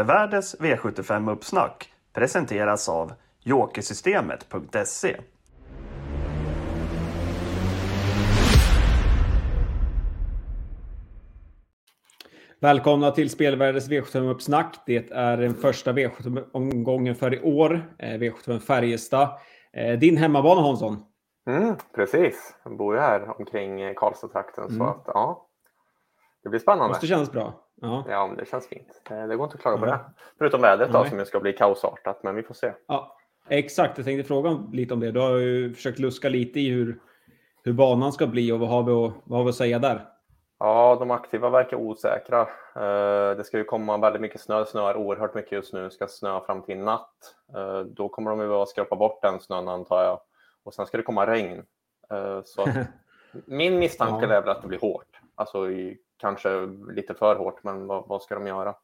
Spelvärdes V75-uppsnack presenteras av Jokersystemet.se. Välkomna till Spelvärldens V75-uppsnack. Det är den första V75-omgången för i år. Eh, V75 Färjestad. Eh, din hemmabana Hansson. Mm, precis, jag bor ju här omkring Karlstad-trakten mm. så att ja, det blir spännande. Måste kännas bra. Ja, ja men det känns fint. Det går inte att klaga på det. Förutom vädret då, som ska bli kaosartat, men vi får se. Ja, exakt, jag tänkte fråga lite om det. Du har ju försökt luska lite i hur, hur banan ska bli och vad har vi att, vad har vi att säga där? Ja, de aktiva verkar osäkra. Eh, det ska ju komma väldigt mycket snö. Det snöar oerhört mycket just nu. Det ska snöa fram till natt. Eh, då kommer de ju att skrapa bort den snön antar jag. Och sen ska det komma regn. Eh, så min misstanke ja. är väl att det blir hårt. Alltså kanske lite för hårt, men vad, vad ska de göra?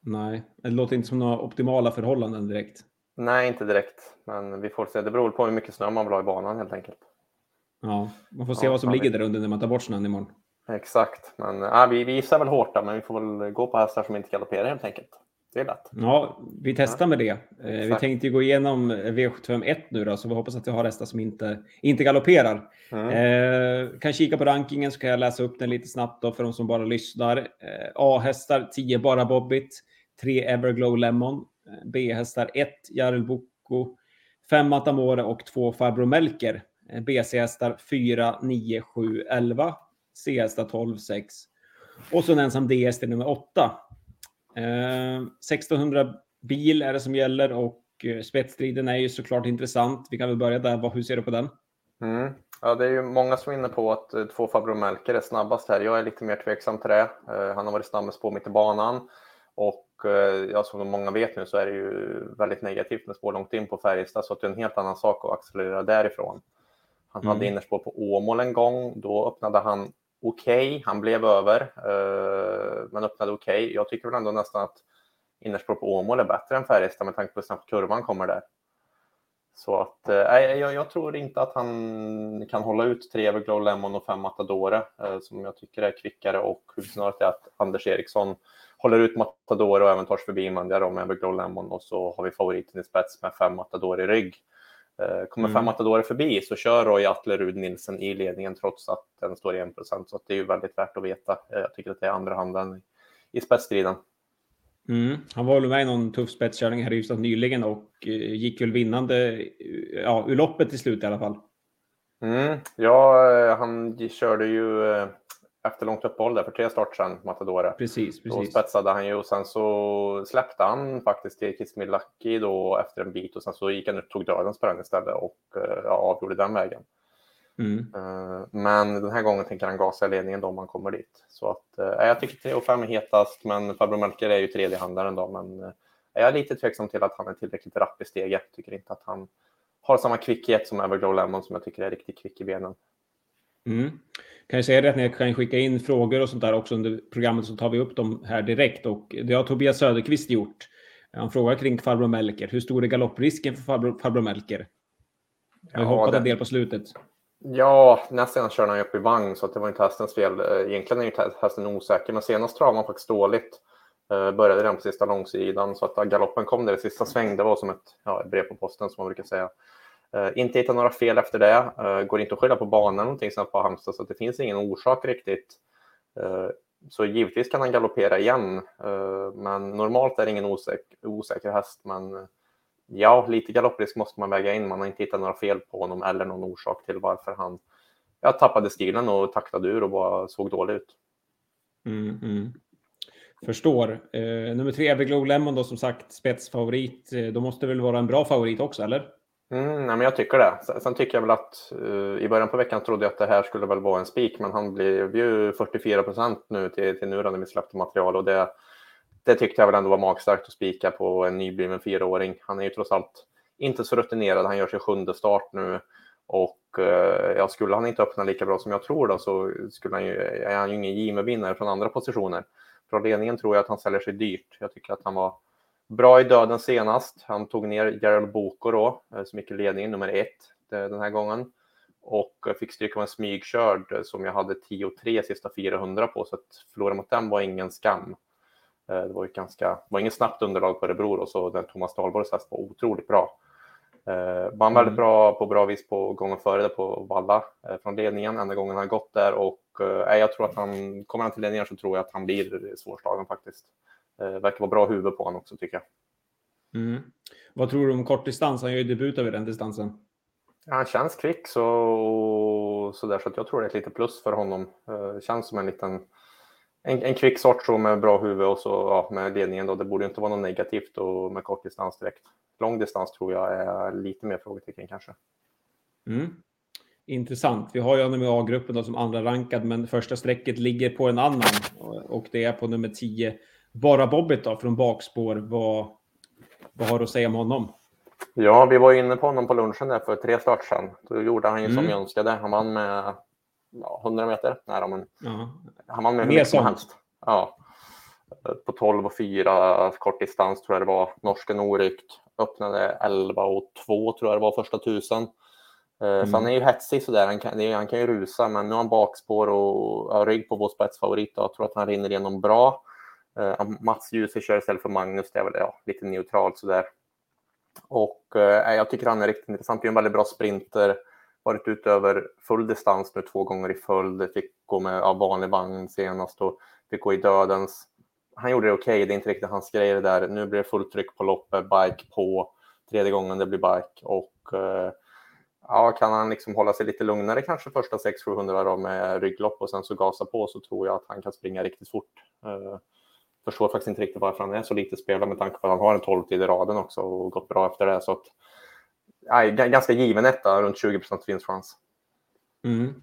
Nej, det låter inte som några optimala förhållanden direkt. Nej, inte direkt. Men vi får se. Det beror på hur mycket snö man vill ha i banan helt enkelt. Ja, man får se ja, vad som ligger där under när man tar bort snön imorgon. Exakt, men ja, vi, vi gissar väl hårt där, men vi får väl gå på hästar som inte galopperar helt enkelt. Det är lätt. Ja, vi testar med det. Eh, vi tänkte gå igenom V751 nu då, så vi hoppas att vi har hästar som inte, inte galopperar. Mm. Eh, kan kika på rankingen så kan jag läsa upp den lite snabbt då för de som bara lyssnar. Eh, A-hästar 10 bara Bobbit, 3 Everglow Lemon, eh, B-hästar 1 Jarl Boko, 5 Matamore och 2 Farbror Melker. Eh, BC-hästar 4, 9, 7, 11 C-hästar 12, 6. Och så en ensam DS till nummer 8. Eh, 1600 bil är det som gäller och eh, spetsstriden är ju såklart intressant. Vi kan väl börja där. Hur ser du på den? Mm. Ja, det är ju många som är inne på att eh, två Fabro Melker är snabbast här. Jag är lite mer tveksam till det. Eh, han har varit snabbast på mitt i banan och ja, som många vet nu så är det ju väldigt negativt med spår långt in på Färjestad så att det är en helt annan sak att accelerera därifrån. Han mm. hade innerspår på Åmål en gång. Då öppnade han okej. Okay. Han blev över, eh, men öppnade okej. Okay. Jag tycker väl ändå nästan att innerspår på Åmål är bättre än Färjestad med tanke på hur snabbt kurvan kommer där. Så att eh, jag, jag, tror inte att han kan hålla ut tre Everglow Lemon och fem Matadore eh, som jag tycker är kvickare och huvudsnarare är att Anders Eriksson håller ut Matadore och även tar sig förbi Mandia med Everglow Lemon och så har vi favoriten i spets med fem Matadore i rygg. Eh, kommer mm. fem Matadorer förbi så kör Roy Atlerud Nilsen i ledningen trots att den står i 1% så det är ju väldigt värt att veta. Eh, jag tycker att det är andra handen i spetsstriden. Mm. Han var väl med i någon tuff spetskörning här i Ystad nyligen och eh, gick väl vinnande ja, ur loppet till slut i alla fall. Mm. Ja, han körde ju efter långt uppehåll där för tre start sedan, Matadora. Precis, precis. Då spetsade han ju och sen så släppte han faktiskt till Lucky då efter en bit och sen så gick han ut och tog dödens på den istället och eh, ja, avgjorde den vägen. Mm. Eh, men den här gången tänker han gasa i ledningen då om han kommer dit. Så att, eh, jag tycker 3 och 5 är hetast, men Fabro Melker är ju tredje handlaren då. Men jag är lite tveksam till att han är tillräckligt rapp i steget. Tycker inte att han har samma kvickhet som Everglow Lemon som jag tycker är riktigt kvick i benen. Mm kan jag säga det att ni kan skicka in frågor och sånt där också under programmet så tar vi upp dem här direkt och det har Tobias Söderqvist gjort. Han frågar kring farbror Melker. Hur stor är galopprisken för farbror, farbror Melker? Jag ja, hoppat det... en del på slutet. Ja, nästan körde han upp i vagn så det var inte hästens fel. Egentligen är ju hästen osäker, men senast travade han faktiskt dåligt. Uh, började redan på sista långsidan så att galoppen kom där i sista sväng. Det var som ett ja, brev på posten som man brukar säga. Eh, inte hitta några fel efter det. Uh, går inte att skylla på banan någonting sånt på Halmstad så det finns ingen orsak riktigt. Uh, så givetvis kan han galoppera igen. men normalt är det ingen osäk osäker häst. Men ja, lite galopprisk måste man väga in. Man har inte hittat några fel på honom eller någon orsak till varför han ja, tappade stilen och taktade ur och bara såg dålig ut. Mm, mm. Förstår. Eh, nummer tre, Everglow Lemon då som sagt spetsfavorit. Då måste det väl vara en bra favorit också, eller? Mm, nej, men jag tycker det. Sen, sen tycker jag väl att uh, i början på veckan trodde jag att det här skulle väl vara en spik, men han blev ju 44 procent nu till, till nu när vi släppte material och det, det tyckte jag väl ändå var magstarkt att spika på en nybliven fyraåring. Han är ju trots allt inte så rutinerad. Han gör sin sjunde start nu och uh, ja, skulle han inte öppna lika bra som jag tror då så skulle han ju, är han ju ingen given vinnare från andra positioner. Från ledningen tror jag att han säljer sig dyrt. Jag tycker att han var Bra i döden senast. Han tog ner Gerald Boko då, eh, som gick i ledningen nummer ett den här gången. Och fick stryka med en smygkörd som jag hade 10-3 sista 400 på, så att förlora mot den var ingen skam. Det var ju ganska, var inget snabbt underlag på Örebro och så den Thomas Dahlborgs häst var otroligt bra. Var mm. väldigt bra på bra vis på gången före det på Valla från ledningen, enda gången han gått där och eh, jag tror att han, kommer han till ledningen så tror jag att han blir svårslagen faktiskt. Eh, verkar vara bra huvud på honom också tycker jag. Mm. Vad tror du om kortdistans? Han gör ju debut över den distansen. Ja, han känns kvick så, så, där, så att jag tror det är ett litet plus för honom. Eh, känns som en liten en, en kvick sort så med bra huvud och så ja, med ledningen då. Det borde inte vara något negativt och med kortdistans direkt. Långdistans tror jag är lite mer frågetecken kanske. Mm. Intressant. Vi har ju honom i A-gruppen som andra rankad, men första strecket ligger på en annan och det är på nummer 10. Bara Bobbit då från bakspår. Vad, vad har du att säga om honom? Ja, vi var inne på honom på lunchen där för tre start sedan. Då gjorde han ju mm. som jag önskade. Han vann med ja, 100 meter. Nej, men, ja. Han vann med hur mycket som helst. Ja. På 12 och 4 kort distans tror jag det var. Norsken oryckt. Öppnade 11 och 2 tror jag det var första tusen. Mm. Så han är ju hetsig sådär, han kan, han kan ju rusa, men nu har han bakspår och ja, rygg på vår spetsfavorit. Jag tror att han rinner igenom bra. Eh, Mats Djuse kör istället för Magnus, det är väl ja, lite neutralt sådär. Och eh, jag tycker han är riktigt intressant, det är en väldigt bra sprinter. Varit ute över full distans nu två gånger i följd, fick gå med ja, vanlig vagn senast och fick gå i dödens. Han gjorde det okej, okay. det är inte riktigt hans grej det där. Nu blir det fullt tryck på loppet, bike på. Tredje gången det blir bike och eh, ja, kan han liksom hålla sig lite lugnare kanske första 600-700 med rygglopp och sen så gasa på så tror jag att han kan springa riktigt fort. Förstår faktiskt inte riktigt varför han är så lite spelare med tanke på att han har en 12 tid i raden också och gått bra efter det. Så att, ja, ganska given etta, runt 20 vinstchans. Mm.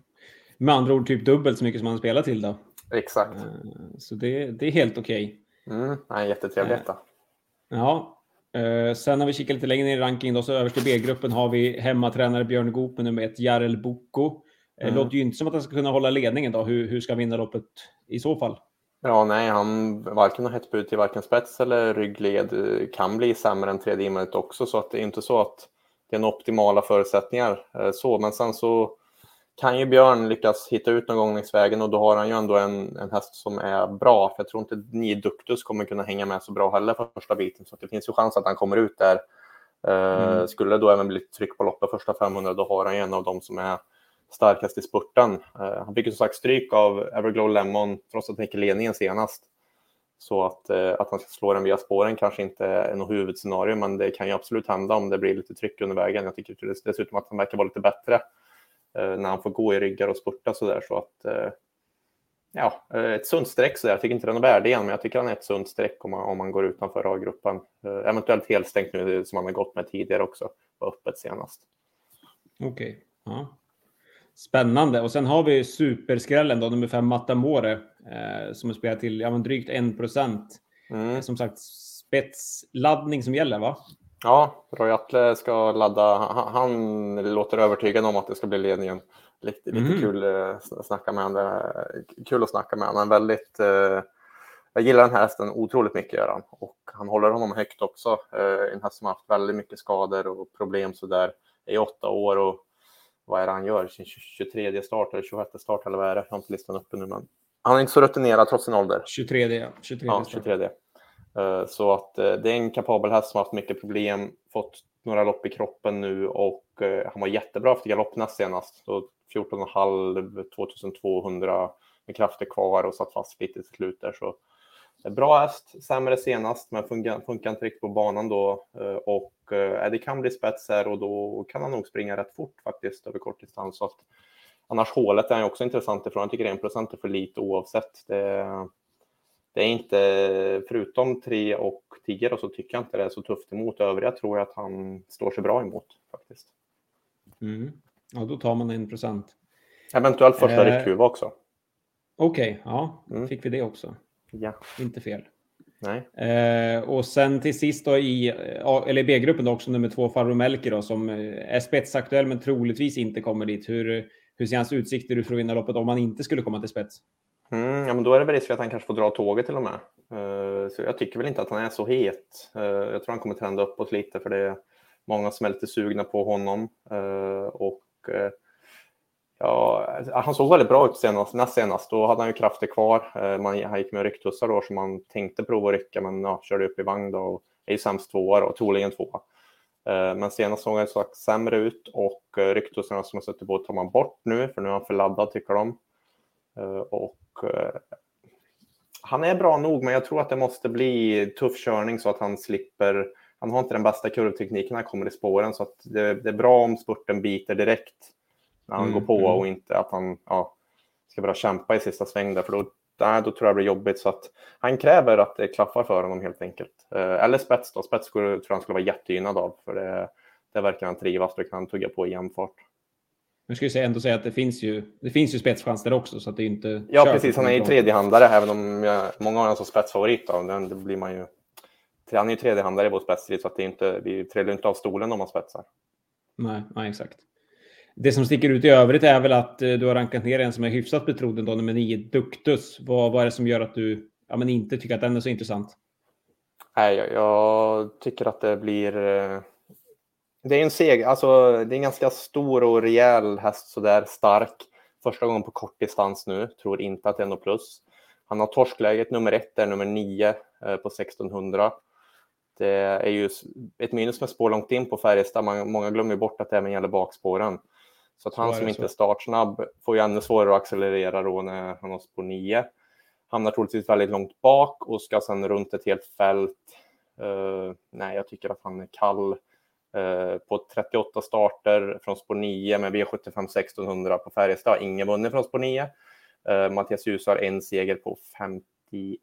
Med andra ord typ dubbelt så mycket som han spelar till då. Exakt. Uh, så det, det är helt okej. Okay. Mm, jättetrevlig etta. Uh, ja, Uh, sen har vi kikat lite längre ner i rankingen, då, så överst i B-gruppen har vi hemmatränare Björn Goop med nummer ett, Jarel Boko. Eh, mm. låter ju inte som att han ska kunna hålla ledningen då. Hur, hur ska han vinna loppet i så fall? Ja, nej, han varken har hett bud till varken spets eller ryggled. Eh, kan bli sämre än tredje invändigt också, så att det är inte så att det är en optimala förutsättningar. Så, men sen så kan ju Björn lyckas hitta ut någon gång längs vägen och då har han ju ändå en, en häst som är bra. För jag tror inte Nio Duktus kommer kunna hänga med så bra heller för första biten. Så det finns ju chans att han kommer ut där. Eh, mm. skulle det då även bli tryck på loppet första 500 då har han ju en av dem som är starkast i spurten. Eh, han fick ju som sagt stryk av Everglow Lemon trots att han gick i ledningen senast. Så att, eh, att han ska slå den via spåren kanske inte är något huvudscenario, men det kan ju absolut hända om det blir lite tryck under vägen. Jag tycker dessutom att han verkar vara lite bättre Eh, när han får gå i ryggar och spurta så där så att eh, ja, eh, ett sunt streck så där. Jag tycker inte den är värdig igen, men jag tycker han är ett sunt streck om man, om man går utanför A-gruppen. Eh, eventuellt helstängt nu som han har gått med tidigare också, var öppet senast. Okej. Okay. Ja. Spännande. Och sen har vi superskrällen då, nummer fem Matamore, eh, som är spelat till ja, men drygt 1 procent. Mm. Som sagt, spetsladdning som gäller, va? Ja, Roy Atle ska ladda. Han, han, låter övertygad om att det ska bli ledningen. Lite, lite mm. kul, eh, snacka med honom. kul att snacka med honom. Väldigt, eh, jag gillar den här hästen otroligt mycket. Gör han. Och han håller honom högt också. Eh, en häst som har haft väldigt mycket skador och problem sådär i åtta år. Och vad är det han gör? Sin 23 start eller 26 start eller vad är det? Jag har inte listan uppe nu. Men han är inte så rutinerad trots sin ålder. 23, ja. 23, ja, 23. Eh, så att eh, det är en kapabel häst som har haft mycket problem, fått några lopp i kroppen nu och eh, han var jättebra efter galopp näst senast. Så 14,5, 2200 med krafter kvar och satt fast lite till slut där. Så bra häst, sämre senast, men funkar, funkar inte riktigt på banan då. Och det kan bli spets här och då kan han nog springa rätt fort faktiskt över kort distans. Så att, annars hålet är han också intressant ifrån. Jag tycker 1% är för lite oavsett. Det, det är inte, förutom 3 och 10 så tycker jag inte det är så tufft emot. Övriga tror jag att han står sig bra emot faktiskt. Mm. Ja, då tar man en procent. Eventuellt första eh, rikthuva också. Okej, okay, ja, mm. fick vi det också. Ja. Inte fel. Nej. Eh, och sen till sist då i eller B-gruppen också nummer två Farbror Melker då, som är spetsaktuell men troligtvis inte kommer dit. Hur, hur ser hans utsikter ut för att vinna loppet om han inte skulle komma till spets? Mm, ja, men då är det väl risk för att han kanske får dra tåget till och med. Uh, så jag tycker väl inte att han är så het. Uh, jag tror han kommer trenda uppåt lite för det är många som är lite sugna på honom. Uh, och Ja, han såg väldigt bra ut senast, näst senast. Då hade han ju krafter kvar. Eh, man, han gick med rycktussar då som man tänkte prova att rycka, men ja, körde upp i vagn då och är ju sämst tvåa och troligen tvåa. Eh, men senast såg han så sämre ut och eh, rycktussarna som har suttit på tar man bort nu, för nu är han för laddad tycker de. Och han är bra nog, men jag tror att det måste bli tuff körning så att han slipper. Han har inte den bästa kurvtekniken när han kommer i spåren, så att det, det är bra om spurten biter direkt när han mm, går på mm. och inte att han ja, ska börja kämpa i sista sväng där, för då, där, då tror jag det blir jobbigt. Så att han kräver att det klaffar för honom helt enkelt. Eh, eller spets då. Spets skulle, tror jag han skulle vara jättegynnad av, för det, det verkar han trivas. Det kan han tugga på i jämn fart. Jag skulle ändå säga att det finns ju, det finns ju spetschans där också, så att det är inte... Ja, precis. Han är ju tredjehandare, även om jag, många har honom som spetsfavorit. Då. Den, det blir man ju... Han är ju tredjehandare i vår spetsstrid, så att det är inte, vi trillar inte av stolen om man spetsar. Nej, nej, exakt. Det som sticker ut i övrigt är väl att eh, du har rankat ner en som är hyfsat betrodd, då, nummer 9, Duktus. Vad, vad är det som gör att du ja, men inte tycker att den är så intressant? Nej, jag, jag tycker att det blir... Eh, det är en seg, alltså det är en ganska stor och rejäl häst sådär stark. Första gången på kort distans nu, tror inte att det är något plus. Han har torskläget nummer ett, är nummer nio eh, på 1600. Det är ju ett minus med spår långt in på Färjestad. många glömmer bort att det även gäller bakspåren. Så att han som inte är startsnabb får ju ännu svårare att accelerera då när han har spår 9. Hamnar troligtvis väldigt långt bak och ska sedan runt ett helt fält. Uh, nej, jag tycker att han är kall. Uh, på 38 starter från spår 9 med V75 1600 på Färjestad. Ingen vunnit från spår 9. Uh, eh, Mattias Ljus har en seger på 51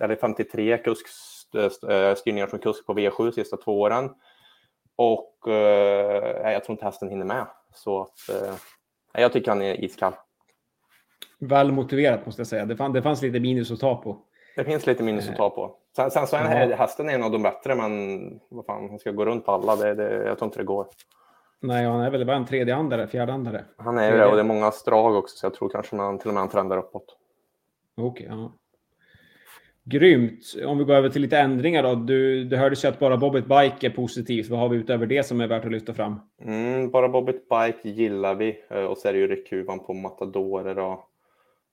eller 53 kusk, styrningar som kusk på V7 sista två åren. Och jag tror inte hästen hinner med. Så att, eh, jag tycker han är iskall. Väl motiverat måste jag säga. Det, fann, det fanns lite minus att ta på. Det finns lite minus att ta på. Sen, sen så är här, hästen en av de bättre, men vad fan, han ska gå runt alla. Det, det, jag tror inte det går. Nej, han är väl bara en tredjeandare, fjärdeandare. Han är det och det är många strag också, så jag tror kanske man till och med han trendar uppåt. Okej, okay, ja. Grymt. Om vi går över till lite ändringar då. Du, det hördes ju att bara Bobbit Bike är positivt. Vad har vi utöver det som är värt att lyfta fram? Mm, bara Bobbit Bike gillar vi eh, och så är det ju ryckhuvan på Matadore då.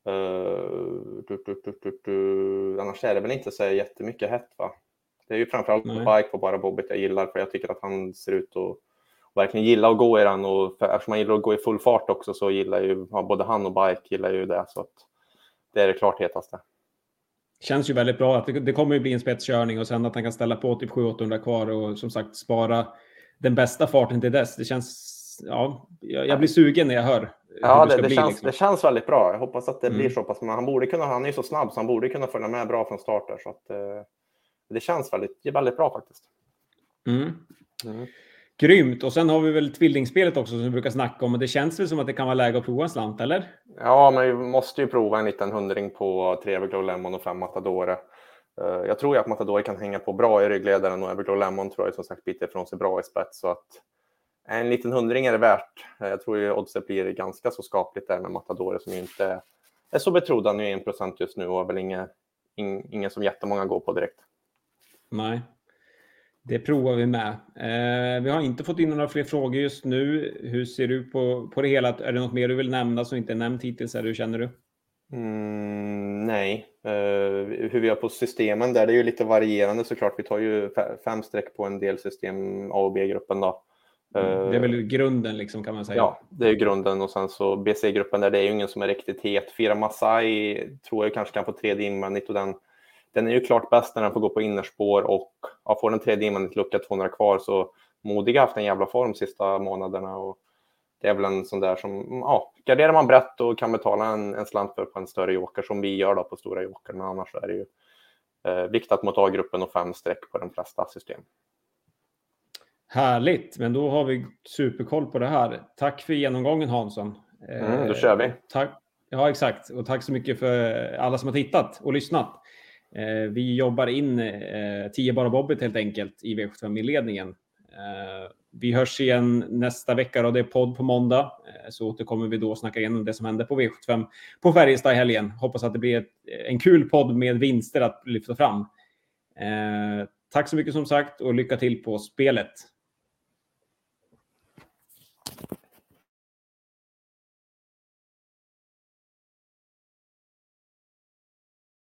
Uh, du, du, du, Annars är det väl inte så jättemycket hett va? Det är ju framförallt Nej. Bike på bara Bobbit jag gillar för jag tycker att han ser ut att verkligen gilla att gå i den och för, eftersom han gillar att gå i full fart också så gillar ju både han och Bike gillar ju det så att det är det klart hetaste känns ju väldigt bra. att Det, det kommer ju bli en spetskörning och sen att han kan ställa på typ 700-800 kvar och som sagt spara den bästa farten till dess. Det känns, ja, jag, jag blir sugen när jag hör. Ja, det, det, bli, känns, liksom. det känns väldigt bra. Jag hoppas att det mm. blir så pass. Men han borde kunna, han är ju så snabb så han borde kunna följa med bra från start där. Så att, eh, det känns väldigt, väldigt bra faktiskt. Mm. Mm. Grymt! Och sen har vi väl tvillingspelet också som vi brukar snacka om. Och det känns väl som att det kan vara läge att prova en slant, eller? Ja, men vi måste ju prova en liten hundring på tre Everglow Lemon och fem Matadore. Eh, jag tror ju att Matadore kan hänga på bra i ryggledaren och Everglow Lemon tror jag som sagt biter ifrån sig bra i spets. Så att en liten hundring är det värt. Eh, jag tror ju oddset blir ganska så skapligt där med Matadore som ju inte är så betrodd. Han är 1 just nu och väl ingen, ingen som jättemånga går på direkt. Nej, det provar vi med. Eh, vi har inte fått in några fler frågor just nu. Hur ser du på, på det hela? Är det något mer du vill nämna som inte är nämnt hittills? Eller hur känner du? Mm, nej, eh, hur vi gör på systemen där, det är ju lite varierande såklart. Vi tar ju fem streck på en del system, A och B-gruppen då. Mm, det är väl grunden liksom kan man säga. Ja, det är grunden och sen så BC-gruppen där det är ju ingen som är riktigt het. Fira Masai tror jag kanske kan få tredje invändigt och den den är ju klart bäst när den får gå på innerspår och ja, får den tredje invändigt lucka 200 kvar så Modig har haft en jävla form sista månaderna och det är väl en sån där som, ja, garderar man brett och kan betala en, en slant för på en större joker som vi gör då på stora joker, men annars är det ju eh, viktat mot A-gruppen och fem streck på de flesta system. Härligt, men då har vi superkoll på det här. Tack för genomgången Hansson. Mm, då kör vi. Eh, tack. Ja, exakt. Och tack så mycket för alla som har tittat och lyssnat. Eh, vi jobbar in eh, 10 bara Bobbit helt enkelt i V75-inledningen. Eh, vi hörs igen nästa vecka och det är podd på måndag. Eh, så återkommer vi då och snackar igenom det som hände på V75 på Färjestad i helgen. Hoppas att det blir ett, en kul podd med vinster att lyfta fram. Eh, tack så mycket som sagt och lycka till på spelet.